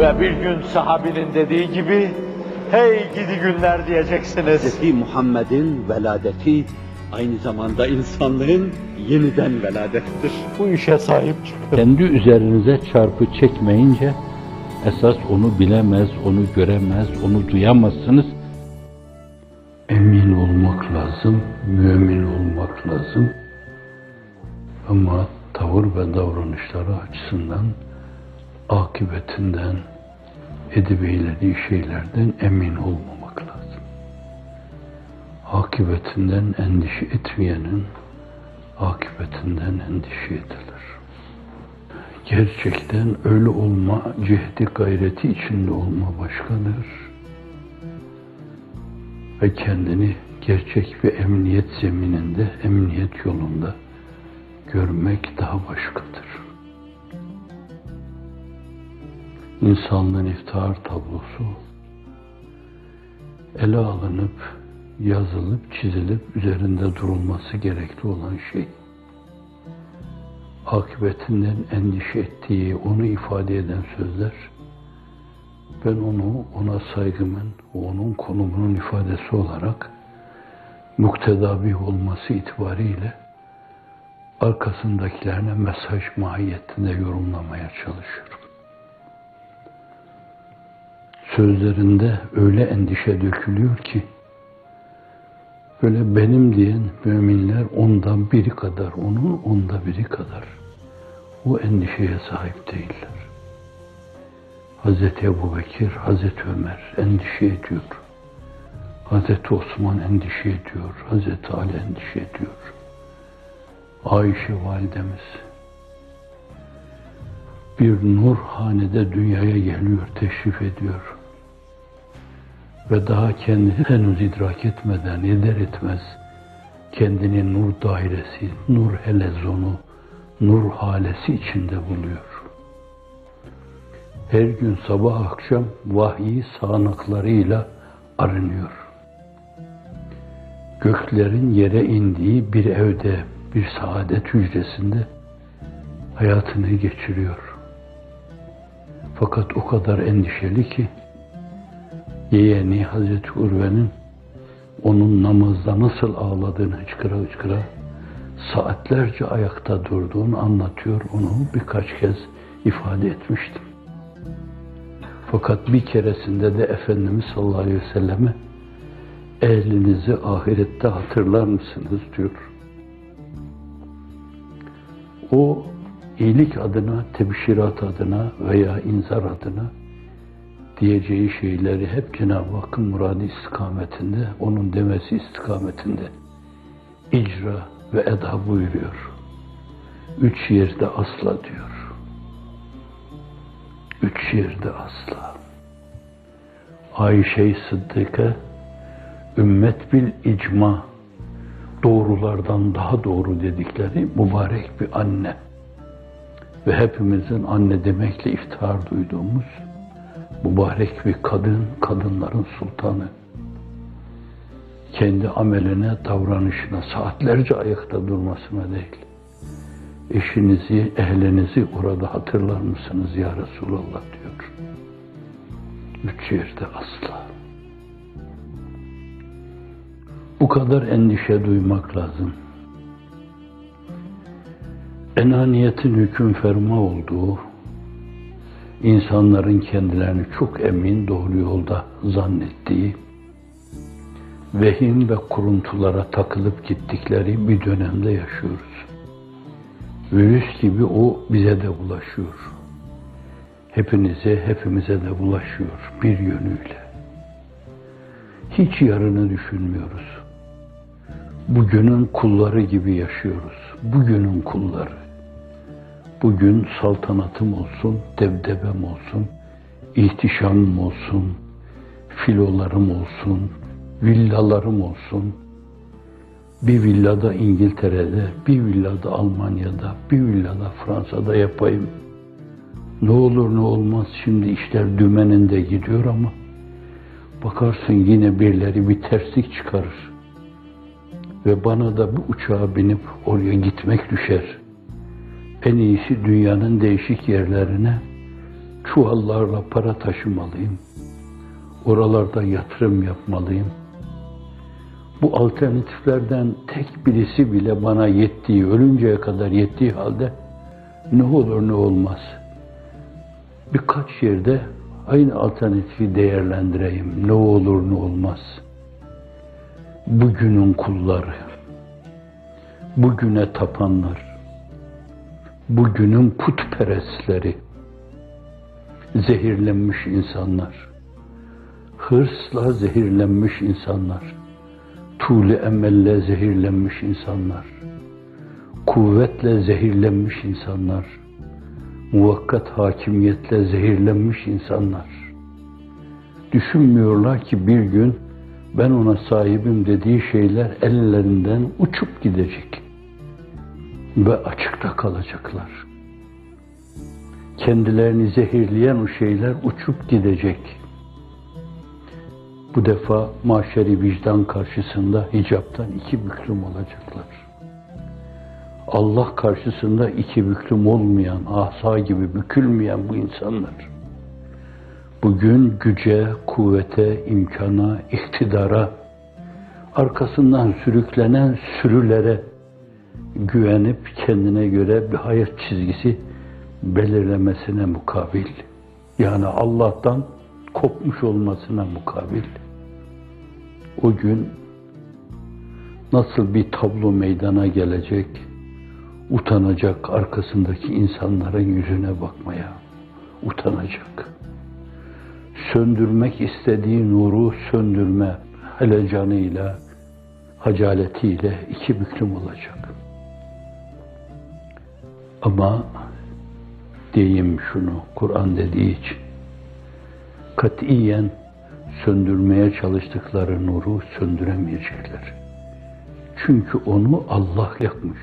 Ve bir gün sahabinin dediği gibi, hey gidi günler diyeceksiniz. Hz. Muhammed'in veladeti aynı zamanda insanlığın yeniden veladettir. Bu işe sahip çıkın. Kendi üzerinize çarpı çekmeyince esas onu bilemez, onu göremez, onu duyamazsınız. Emin olmak lazım, mümin olmak lazım. Ama tavır ve davranışları açısından akıbetinden, edip eylediği şeylerden emin olmamak lazım. Akıbetinden endişe etmeyenin akıbetinden endişe edilir. Gerçekten öyle olma cehdi gayreti içinde olma başkadır. Ve kendini gerçek bir emniyet zemininde, emniyet yolunda görmek daha başkadır. İnsanlığın iftihar tablosu ele alınıp, yazılıp, çizilip üzerinde durulması gerekli olan şey. Akıbetinden endişe ettiği, onu ifade eden sözler, ben onu ona saygımın, onun konumunun ifadesi olarak muktedabi olması itibariyle arkasındakilerine mesaj mahiyetinde yorumlamaya çalışıyorum. Sözlerinde öyle endişe dökülüyor ki, böyle benim diyen müminler ondan biri kadar, onun onda biri kadar o endişeye sahip değiller. Hazreti Ebu Bekir, Hazreti Ömer endişe ediyor. Hazreti Osman endişe ediyor. Hazreti Ali endişe ediyor. Ayşe validemiz bir nur hanede dünyaya geliyor, teşrif ediyor. Ve daha kendini henüz idrak etmeden, eder etmez kendini nur dairesi, nur helezonu, nur halesi içinde buluyor. Her gün sabah akşam vahyi sağanaklarıyla arınıyor. Göklerin yere indiği bir evde, bir saadet hücresinde hayatını geçiriyor. Fakat o kadar endişeli ki yeğeni Hazreti Urve'nin onun namazda nasıl ağladığını hıçkıra hıçkıra saatlerce ayakta durduğunu anlatıyor. Onu birkaç kez ifade etmiştim. Fakat bir keresinde de Efendimiz sallallahu aleyhi ve selleme ehlinizi ahirette hatırlar mısınız diyor. O iyilik adına, tebşirat adına veya inzar adına diyeceği şeyleri hep Cenab-ı Hakk'ın muradı istikametinde, onun demesi istikametinde icra ve eda buyuruyor. Üç yerde asla diyor. Üç yerde asla. Ayşe-i Sıddık'a ümmet bil icma doğrulardan daha doğru dedikleri mübarek bir anne ve hepimizin anne demekle iftihar duyduğumuz mübarek bir kadın, kadınların sultanı. Kendi ameline, davranışına, saatlerce ayakta durmasına değil. Eşinizi, ehlinizi orada hatırlar mısınız ya Resulallah diyor. Üç yerde asla. Bu kadar endişe duymak lazım. Enaniyetin hüküm ferma olduğu, insanların kendilerini çok emin doğru yolda zannettiği, vehim ve kuruntulara takılıp gittikleri bir dönemde yaşıyoruz. Virüs gibi o bize de bulaşıyor. Hepinize, hepimize de bulaşıyor bir yönüyle. Hiç yarını düşünmüyoruz. Bugünün kulları gibi yaşıyoruz. Bugünün kulları. Bugün saltanatım olsun, devdebem olsun, ihtişamım olsun, filolarım olsun, villalarım olsun. Bir villada İngiltere'de, bir villada Almanya'da, bir villada Fransa'da yapayım. Ne olur ne olmaz şimdi işler dümeninde gidiyor ama bakarsın yine birileri bir terslik çıkarır. Ve bana da bu uçağa binip oraya gitmek düşer. En iyisi dünyanın değişik yerlerine çuvallarla para taşımalıyım. Oralarda yatırım yapmalıyım. Bu alternatiflerden tek birisi bile bana yettiği, ölünceye kadar yettiği halde ne olur ne olmaz. Birkaç yerde aynı alternatifi değerlendireyim. Ne olur ne olmaz. Bugünün kulları, bugüne tapanlar, bugünün putperestleri, zehirlenmiş insanlar, hırsla zehirlenmiş insanlar, tuğle emelle zehirlenmiş insanlar, kuvvetle zehirlenmiş insanlar, muvakkat hakimiyetle zehirlenmiş insanlar. Düşünmüyorlar ki bir gün ben ona sahibim dediği şeyler ellerinden uçup gidecek ve açıkta kalacaklar. Kendilerini zehirleyen o şeyler uçup gidecek. Bu defa mahşeri vicdan karşısında hicaptan iki büklüm olacaklar. Allah karşısında iki büklüm olmayan, asa gibi bükülmeyen bu insanlar. Bugün güce, kuvvete, imkana, iktidara, arkasından sürüklenen sürülere güvenip kendine göre bir hayat çizgisi belirlemesine mukabil, yani Allah'tan kopmuş olmasına mukabil, o gün nasıl bir tablo meydana gelecek, utanacak arkasındaki insanların yüzüne bakmaya, utanacak. Söndürmek istediği nuru söndürme helecanıyla, hacaletiyle iki büklüm olacak. Ama diyeyim şunu, Kur'an dediği için, katiyen söndürmeye çalıştıkları nuru söndüremeyecekler. Çünkü onu Allah yakmış.